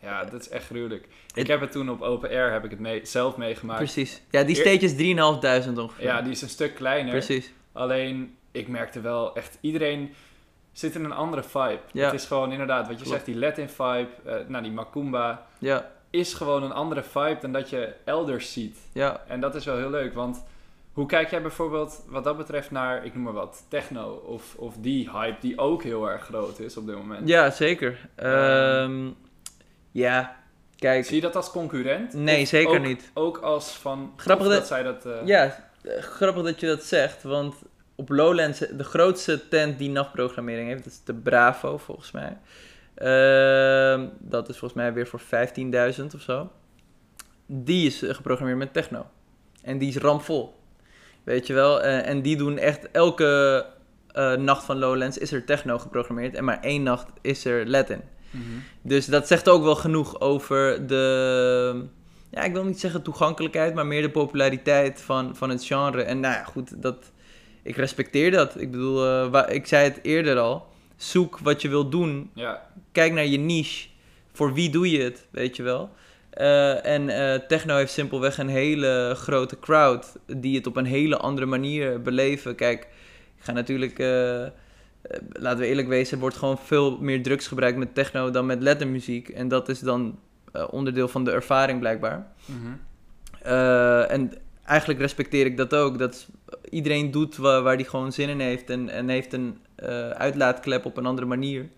ja, dat is echt gruwelijk. Ik heb het toen op Open Air heb ik het mee, zelf meegemaakt. Precies. Ja, die stage is 3.500 ongeveer. Ja, die is een stuk kleiner. Precies. Alleen, ik merkte wel echt iedereen zit in een andere vibe. Ja. Het is gewoon inderdaad, wat je zegt, die Latin vibe, uh, nou die Macumba, ja. is gewoon een andere vibe dan dat je elders ziet. Ja. En dat is wel heel leuk, want hoe kijk jij bijvoorbeeld wat dat betreft naar, ik noem maar wat, techno of, of die hype die ook heel erg groot is op dit moment? Ja, zeker. Um, ja, kijk. Zie je dat als concurrent? Nee, zeker niet. Ook als van, grappig dat, dat zij dat... Uh... Ja, grappig dat je dat zegt, want op Lowlands, de grootste tent die nachtprogrammering heeft, dat is de Bravo volgens mij. Uh, dat is volgens mij weer voor 15.000 of zo. Die is eh, geprogrammeerd met techno. En die is rampvol. Weet je wel? Uh, en die doen echt elke uh, nacht van Lowlands is er techno geprogrammeerd. En maar één nacht is er Latin. Mm -hmm. Dus dat zegt ook wel genoeg over de. Ja, ik wil niet zeggen toegankelijkheid, maar meer de populariteit van, van het genre. En nou ja, goed, dat ik respecteer dat. Ik bedoel, uh, ik zei het eerder al. Zoek wat je wilt doen. Ja. Kijk naar je niche. Voor wie doe je het, weet je wel. Uh, en uh, techno heeft simpelweg een hele grote crowd die het op een hele andere manier beleven. Kijk, ik ga natuurlijk, laten we eerlijk wezen, er wordt gewoon veel meer drugs gebruikt met techno dan met lettermuziek. En dat is dan onderdeel van de ervaring blijkbaar. Mm -hmm. en eigenlijk respecteer ik dat ook. Dat iedereen doet waar, die gewoon zin in heeft en, en heeft een uitlaatklep op een andere manier.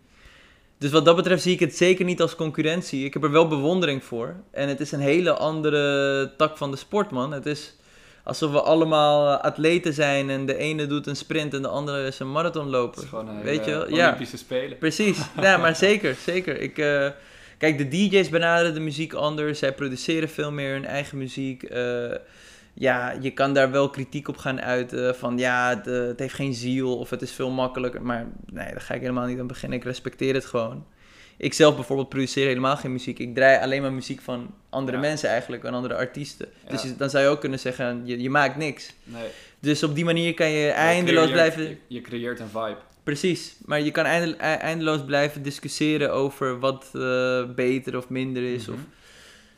Dus wat dat betreft zie ik het zeker niet als concurrentie. Ik heb er wel bewondering voor. En het is een hele andere tak van de sport, man. Het is alsof we allemaal eh, atleten zijn en de ene doet een sprint en de andere is een marathonloper. Het is gewoon een Weet je wel? Olympische ja, Spelen. Precies, ja, maar zeker, zeker. Ik, uh, kijk, de DJ's benaderen de muziek anders. Zij produceren veel meer hun eigen muziek. Uh, ja, je kan daar wel kritiek op gaan uiten. Van ja, het, het, heeft geen ziel of het is veel makkelijker. Maar nee, daar ga ik helemaal niet aan beginnen. Ik respecteer het gewoon. Ik zelf bijvoorbeeld produceer helemaal geen muziek. Ik draai alleen maar muziek van andere mensen eigenlijk, en andere artiesten. Dus dan zou je ook kunnen zeggen, je, je maakt niks. Nee. Dus op die manier kan je eindeloos blijven... Je, creëert een vibe. Precies, maar je kan e-, eindeloos blijven discussiëren over wat uh, beter of minder is. Mhm. of,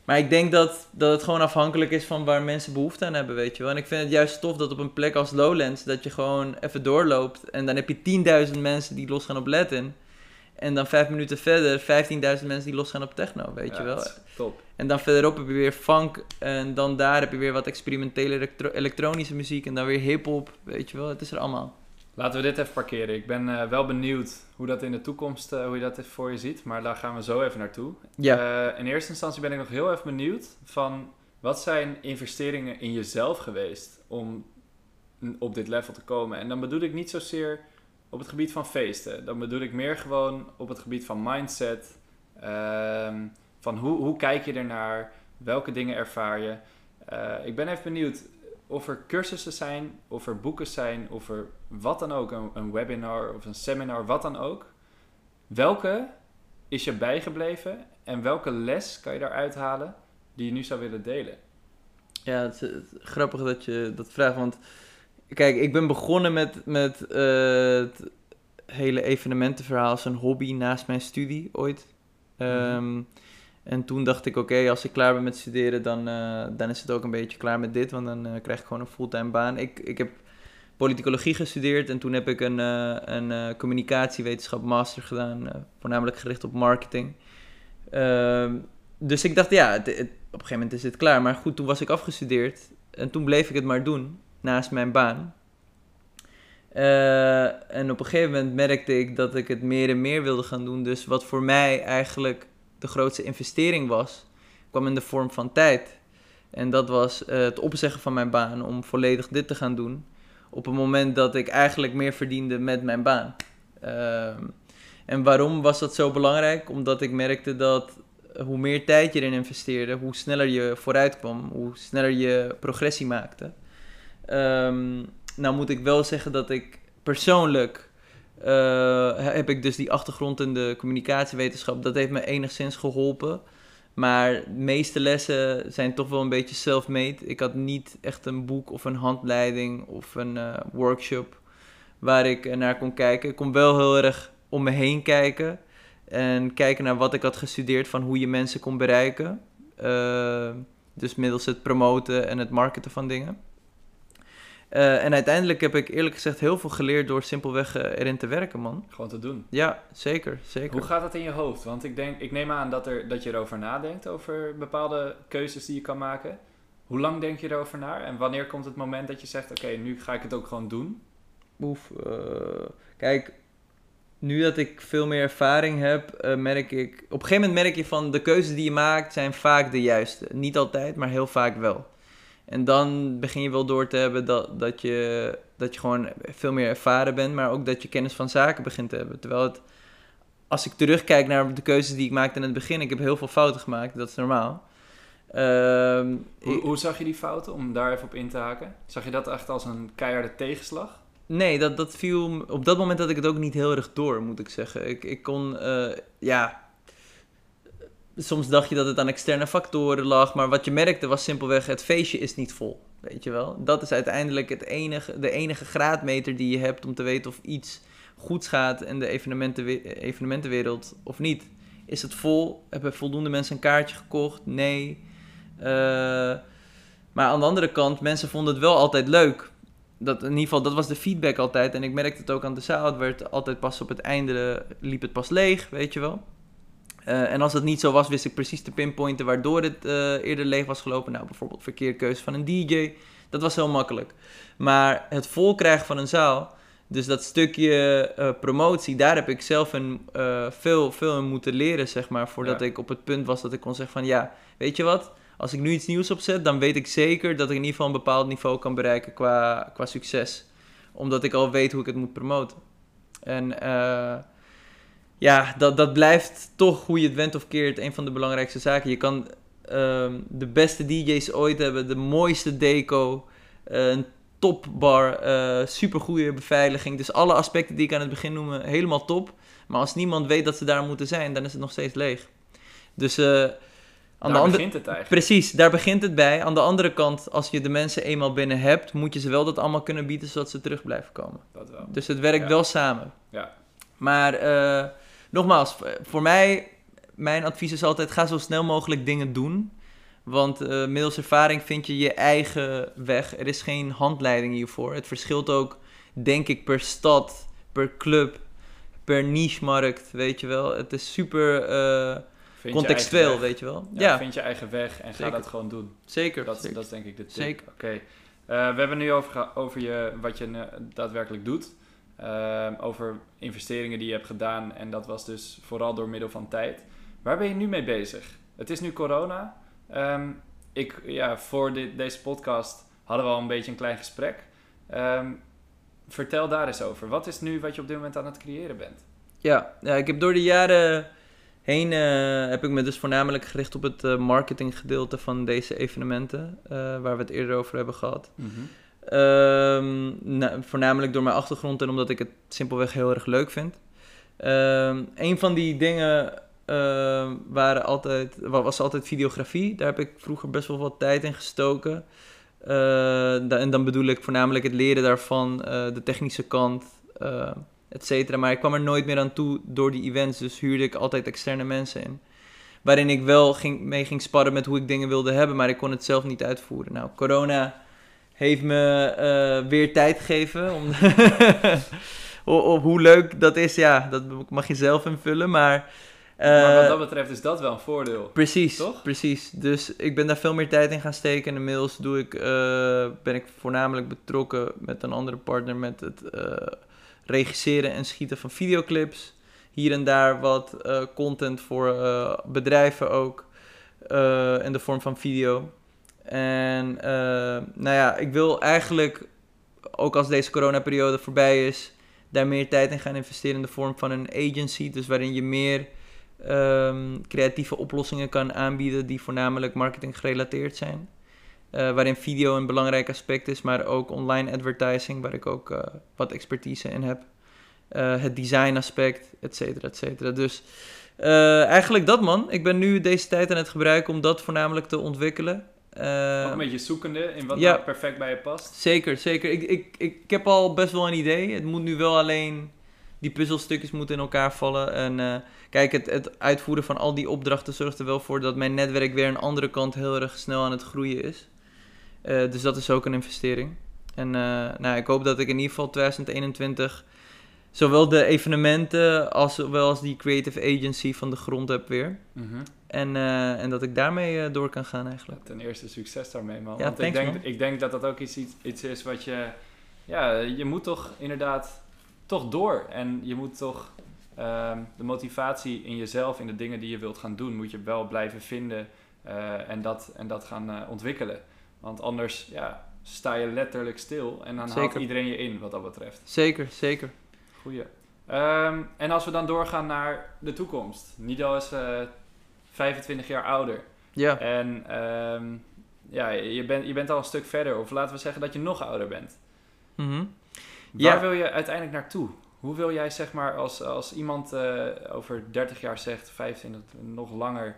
maar ik denk dat, dat het gewoon afhankelijk is van waar mensen behoefte aan hebben, weet je wel. En ik vind het juist tof dat op een plek als Lowlands, dat je gewoon even doorloopt en dan heb je 10.000 mensen die losgaan op Latin. En dan vijf minuten verder 15.000 mensen die losgaan op techno, weet je wel. Top. En dan verderop heb je weer funk. En dan daar heb je weer wat experimentele elektronische muziek. En dan weer hip-hop, weet je wel. Het is er allemaal. Laten we dit even parkeren. Ik ben uh, wel benieuwd hoe dat in de toekomst, uh, hoe je dat voor je ziet. Maar daar gaan we zo even naartoe. Ja. Uh, in eerste instantie ben ik nog heel even benieuwd van wat zijn investeringen in jezelf geweest om op dit level te komen. En dan bedoel ik niet zozeer op het gebied van feesten. Dan bedoel ik meer gewoon op het gebied van mindset. Um, van hoe, hoe kijk je ernaar? Welke dingen ervaar je? Ik ben even benieuwd of er cursussen zijn, of er boeken zijn, of er wat dan ook, een, een webinar of een seminar, wat dan ook. Welke is je bijgebleven en welke les kan je daaruit halen die je nu zou willen delen? Ja, het is, grappig dat je dat vraagt, want kijk, ik ben begonnen met, met uh, het hele evenementenverhaal als een hobby naast mijn studie ooit. Um, en toen dacht ik, oké, als ik klaar ben met studeren, dan, uh, dan is het ook een beetje klaar met dit. Want dan uh, krijg ik gewoon een fulltime baan. Ik, ik heb politicologie gestudeerd en toen heb ik een, uh, een communicatiewetenschap master gedaan. voornamelijk gericht op marketing. Ehm, dus ik dacht, ja, het, op een gegeven moment is dit klaar. Maar goed, toen was ik afgestudeerd. En toen bleef ik het maar doen, naast mijn baan. en op een gegeven moment merkte ik dat ik het meer en meer wilde gaan doen. Dus wat voor mij eigenlijk de grootste investering was, kwam in de vorm van tijd. En dat was het opzeggen van mijn baan om volledig dit te gaan doen. Op een moment dat ik eigenlijk meer verdiende met mijn baan. Ehm, en waarom was dat zo belangrijk? Omdat ik merkte dat hoe meer tijd je erin investeerde, hoe sneller je vooruit kwam, hoe sneller je progressie maakte. Um, nou moet ik wel zeggen dat ik persoonlijk uh, heb ik dus die achtergrond in de communicatiewetenschap. Dat heeft me enigszins geholpen. Maar de meeste lessen zijn toch wel een beetje self-made. Ik had niet echt een boek of een handleiding of een uh, workshop waar ik naar kon kijken. Ik kon wel heel erg om me heen kijken. En kijken naar wat ik had gestudeerd van hoe je mensen kon bereiken. Uh, dus middels het promoten en het marketen van dingen. Uh, en uiteindelijk heb ik eerlijk gezegd heel veel geleerd door simpelweg uh, erin te werken, man. Gewoon te doen. Ja, zeker, zeker. Hoe gaat dat in je hoofd? Want ik, denk, ik neem aan dat, er, dat je erover nadenkt, over bepaalde keuzes die je kan maken. Hoe lang denk je erover na? En wanneer komt het moment dat je zegt, oké, nu ga ik het ook gewoon doen? Oef, uh, kijk, nu dat ik veel meer ervaring heb, merk ik... Op een gegeven moment merk je van, de keuzes die je maakt zijn vaak de juiste. Niet altijd, maar heel vaak wel. En dan begin je wel door te hebben dat, dat, je, dat je gewoon veel meer ervaren bent, maar ook dat je kennis van zaken begint te hebben. Terwijl het, als ik terugkijk naar de keuzes die ik maakte in het begin, ik heb heel veel fouten gemaakt, dat is normaal. Ehm, hoe, hoe, zag je die fouten, om daar even op in te haken? Zag je dat echt als een keiharde tegenslag? Nee, dat, dat viel... Op dat moment had ik het ook niet heel erg door, moet ik zeggen. Ik, ik kon, uh, ja, soms dacht je dat het aan externe factoren lag, maar wat je merkte was simpelweg het feestje is niet vol. Weet je wel? Dat is uiteindelijk het enige, de enige graadmeter die je hebt om te weten of iets goed gaat in de evenementen, evenementenwereld of niet. Is het vol? Hebben voldoende mensen een kaartje gekocht? Nee. Uh, maar aan de andere kant, mensen vonden het wel altijd leuk. Dat, in ieder geval, dat was de feedback altijd. En ik merkte het ook aan de zaal. Het werd altijd pas op het einde, liep het pas leeg, weet je wel. Uh, en als dat niet zo was, wist ik precies te pinpointen waardoor het uh, eerder leeg was gelopen. Nou, bijvoorbeeld verkeerde keuze van een DJ. Dat was heel makkelijk. Maar het vol krijgen van een zaal, Dus dat stukje promotie, daar heb ik zelf een, veel, veel in moeten leren, zeg maar. Voordat ik op het punt was dat ik kon zeggen van ja, weet je wat? Als ik nu iets nieuws opzet, dan weet ik zeker dat ik in ieder geval een bepaald niveau kan bereiken qua, qua succes. Omdat ik al weet hoe ik het moet promoten. En ja, dat, dat blijft toch hoe je het went of keert een van de belangrijkste zaken. Je kan ehm, de beste DJ's ooit hebben, de mooiste deco, uh, een topbar, uh, supergoeie beveiliging. Dus alle aspecten die ik aan het begin noemde, helemaal top. Maar als niemand weet dat ze daar moeten zijn, dan is het nog steeds leeg. Dus uh, aan daar de andere, begint het eigenlijk. Precies, daar begint het bij. Aan de andere kant, als je de mensen eenmaal binnen hebt, moet je ze wel dat allemaal kunnen bieden zodat ze terug blijven komen. Dat wel. Dus het werkt wel samen. Ja. Maar nogmaals, voor mij, mijn advies is altijd: ga zo snel mogelijk dingen doen. Want uh, middels ervaring vind je je eigen weg. Er is geen handleiding hiervoor. Het verschilt ook, denk ik, per stad, per club, per niche-markt, weet je wel. Het is super uh, contextueel, weet je wel. Ja, vind je eigen weg en ga dat gewoon doen. Zeker. Dat, zeker. dat is denk ik de tip. Zeker. Oké. Eh, we hebben nu over, over je, wat je daadwerkelijk doet. Ehm, over investeringen die je hebt gedaan. En dat was dus vooral door middel van tijd. Waar ben je nu mee bezig? Het is nu corona. Ehm, ik, ja, voor dit, deze podcast hadden we al een beetje een klein gesprek. Ehm, vertel daar eens over. Wat is nu wat je op dit moment aan het creëren bent? Ja, ja ik heb door de jaren heen uh, heb ik me dus voornamelijk gericht op het uh, marketinggedeelte van deze evenementen, uh, waar we het eerder over hebben gehad. Mm voornamelijk door mijn achtergrond en omdat ik het simpelweg heel erg leuk vind. Um, een van die dingen uh, waren altijd, was altijd videografie. Daar heb ik vroeger best wel wat tijd in gestoken. En dan bedoel ik voornamelijk het leren daarvan, uh, de technische kant, uh, et cetera. Maar ik kwam er nooit meer aan toe door die events, dus huurde ik altijd externe mensen in. Waarin ik wel ging, mee ging sparren met hoe ik dingen wilde hebben, maar ik kon het zelf niet uitvoeren. Nou, corona heeft me weer tijd gegeven om... hoe leuk dat is, ja, dat mag je zelf invullen, maar maar wat eh, dat betreft is dat wel een voordeel. Precies, toch? Precies. Dus ik ben daar veel meer tijd in gaan steken. En inmiddels doe ik, uh, ben ik voornamelijk betrokken met een andere partner met het regisseren en schieten van videoclips. Hier en daar wat content voor bedrijven ook. in de vorm van video. En nou ja, ik wil eigenlijk, ook als deze coronaperiode voorbij is, daar meer tijd in gaan investeren in de vorm van een agency. Dus waarin je meer um, creatieve oplossingen kan aanbieden die voornamelijk marketing gerelateerd zijn. Uh, waarin video een belangrijk aspect is, maar ook online advertising, waar ik ook uh, wat expertise in heb. Het design aspect, et cetera, et cetera. Dus eigenlijk dat man. Ik ben nu deze tijd aan het gebruiken om dat voornamelijk te ontwikkelen. Ook een beetje zoekende in wat ja, perfect bij je past. Zeker, zeker. Ik, ik, ik, ik heb al best wel een idee. Het moet nu wel alleen die puzzelstukjes moeten in elkaar vallen. En uh, kijk, het, het, uitvoeren van al die opdrachten zorgt er wel voor dat mijn netwerk weer aan de andere kant heel erg snel aan het groeien is. Uh, dus dat is ook een investering. En uh, nou, ik hoop dat ik in ieder geval 2021 zowel de evenementen als wel als die creative agency van de grond heb weer. Mm -hmm. En, en dat ik daarmee door kan gaan eigenlijk. ten eerste succes daarmee man. Ja, Want thanks, ik, denk, man. ik denk dat dat ook iets, iets is wat je... Ja, je moet toch inderdaad toch door. En je moet toch ehm, de motivatie in jezelf, in de dingen die je wilt gaan doen, moet je wel blijven vinden uh, en, dat, en dat gaan uh, ontwikkelen. Want anders ja, sta je letterlijk stil en dan zeker. haalt iedereen je in wat dat betreft. Zeker, zeker. Goeie. Um, en als we dan doorgaan naar de toekomst. Nido is uh, eh, 25 jaar ouder. Ja. En um, ja, je, bent je bent al een stuk verder. Of laten we zeggen dat je nog ouder bent. Mm Waar wil je uiteindelijk naartoe? Hoe wil jij, zeg maar, als, als iemand uh, over 30 jaar zegt, 25, nog langer,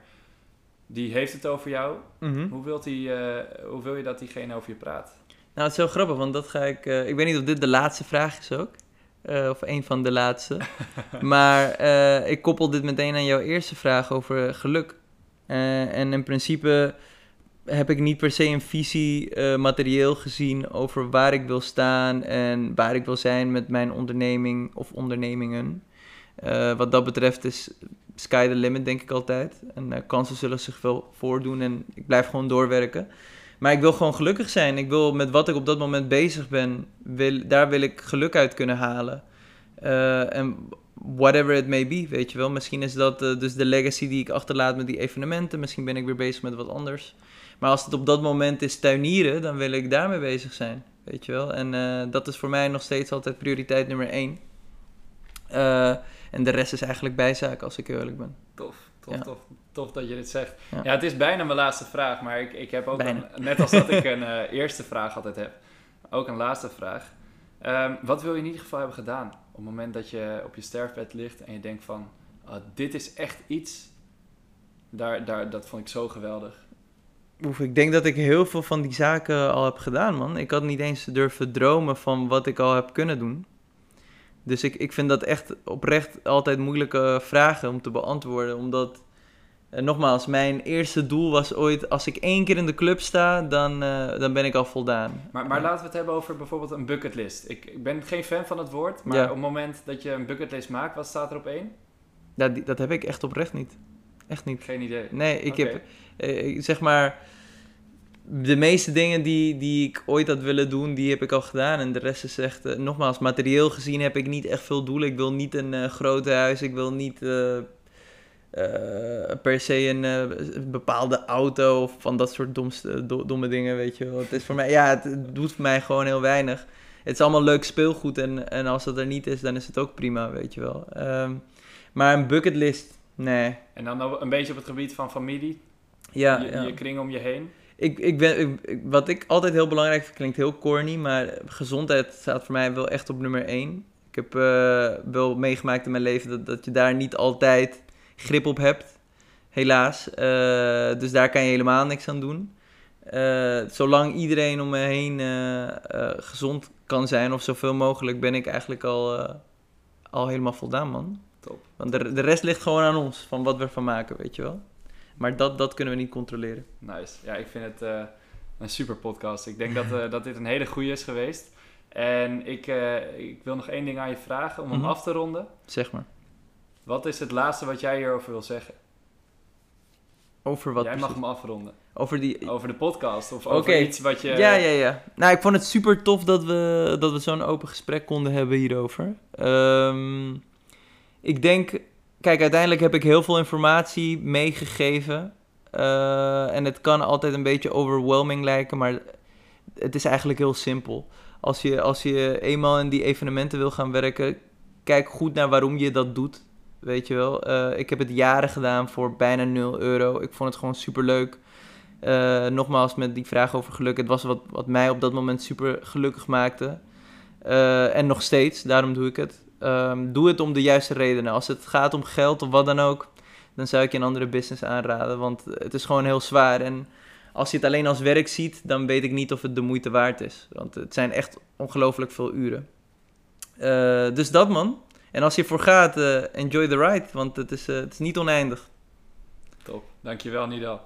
die heeft het over jou. Mm-hmm. hoe, wilt die, uh, hoe wil je dat diegene over je praat? Nou, het is heel grappig, want dat ga ik... Uh, ik weet niet of dit de laatste vraag is ook. Of een van de laatste. maar ik koppel dit meteen aan jouw eerste vraag over geluk. en in principe heb ik niet per se een visie materieel gezien over waar ik wil staan en waar ik wil zijn met mijn onderneming of ondernemingen. Wat dat betreft is sky the limit, denk ik altijd. En kansen zullen zich wel voordoen en ik blijf gewoon doorwerken. Maar ik wil gewoon gelukkig zijn. Ik wil met wat ik op dat moment bezig ben, wil, daar wil ik geluk uit kunnen halen. Uh, en whatever it may be, weet je wel. Misschien is dat uh, dus de legacy die ik achterlaat met die evenementen. Misschien ben ik weer bezig met wat anders. Maar als het op dat moment is tuinieren, dan wil ik daarmee bezig zijn. Weet je wel. En uh, dat is voor mij nog steeds altijd prioriteit nummer één. en de rest is eigenlijk bijzaak, als ik eerlijk ben. Tof, tof, tof. Tof dat je dit zegt. Ja. het is bijna mijn laatste vraag, maar ik, ik heb ook, een, net als dat ik een uh, eerste vraag altijd heb, ook een laatste vraag. Um, wat wil je in ieder geval hebben gedaan op het moment dat je op je sterfbed ligt en je denkt van, oh, dit is echt iets, daar, daar, dat vond ik zo geweldig. Oef, ik denk dat ik heel veel van die zaken al heb gedaan, man. Ik had niet eens durven dromen van wat ik al heb kunnen doen. Dus ik, ik vind dat echt oprecht altijd moeilijke vragen om te beantwoorden, omdat nogmaals, mijn eerste doel was ooit, als ik één keer in de club sta, dan, uh, dan ben ik al voldaan. Maar, maar laten we het hebben over bijvoorbeeld een bucketlist. Ik, ik ben geen fan van het woord, maar op het moment dat je een bucketlist maakt, wat staat er op één? Dat, dat heb ik echt oprecht niet. Echt niet. Geen idee? Nee, ik heb, eh, zeg maar, de meeste dingen die, die ik ooit had willen doen, die heb ik al gedaan. En de rest is echt, nogmaals, materieel gezien heb ik niet echt veel doelen. Ik wil niet een uh, groot huis, ik wil niet uh, per se een, uh, bepaalde auto of van dat soort domste, domme dingen, weet je wel. Het is voor mij, ja, het, doet voor mij gewoon heel weinig. Het is allemaal leuk speelgoed en, en als dat er niet is, dan is het ook prima, weet je wel. Um, maar een bucketlist, nee. En dan een beetje op het gebied van familie? Ja. Je, ja. je kring om je heen? Ik, ik ben, ik, wat ik altijd heel belangrijk vind, klinkt heel corny, maar gezondheid staat voor mij wel echt op nummer één. Ik heb uh, wel meegemaakt in mijn leven dat, dat je daar niet altijd grip op hebt. Helaas. Uh, dus daar kan je helemaal niks aan doen. Uh, zolang iedereen om me heen uh, gezond kan zijn of zoveel mogelijk, ben ik eigenlijk al, al helemaal voldaan, man. Top. Want de, de rest ligt gewoon aan ons, van wat we ervan maken, weet je wel. Maar dat, dat kunnen we niet controleren. Nice. Ja, ik vind het een super podcast. Ik denk dat, dat dit een hele goede is geweest. En ik, ik wil nog één ding aan je vragen om hem mhm. af te ronden. Zeg maar. Wat is het laatste wat jij hierover wil zeggen? Over wat? Jij mag hem afronden. Over, die... over de podcast of over iets wat je... Ja, ja, ja. Nou, ik vond het super tof dat we, dat we zo'n open gesprek konden hebben hierover. Um, ik denk... Kijk, uiteindelijk heb ik heel veel informatie meegegeven. Uh, en het kan altijd een beetje overwhelming lijken, maar het is eigenlijk heel simpel. Als je, als je eenmaal in die evenementen wil gaan werken, kijk goed naar waarom je dat doet. Weet je wel. Uh, ik heb het jaren gedaan voor bijna 0 euro. Ik vond het gewoon super leuk. Uh, nogmaals, met die vraag over geluk. Het was wat, wat mij op dat moment super gelukkig maakte. Uh, en nog steeds, daarom doe ik het. Um, doe het om de juiste redenen. Als het gaat om geld of wat dan ook, dan zou ik je een andere business aanraden. Want het is gewoon heel zwaar. En als je het alleen als werk ziet, dan weet ik niet of het de moeite waard is. Want het zijn echt ongelooflijk veel uren. dus dat man. En als je ervoor gaat, uh, enjoy the ride, want het is, uh, het is niet oneindig. Top, dankjewel Nidal.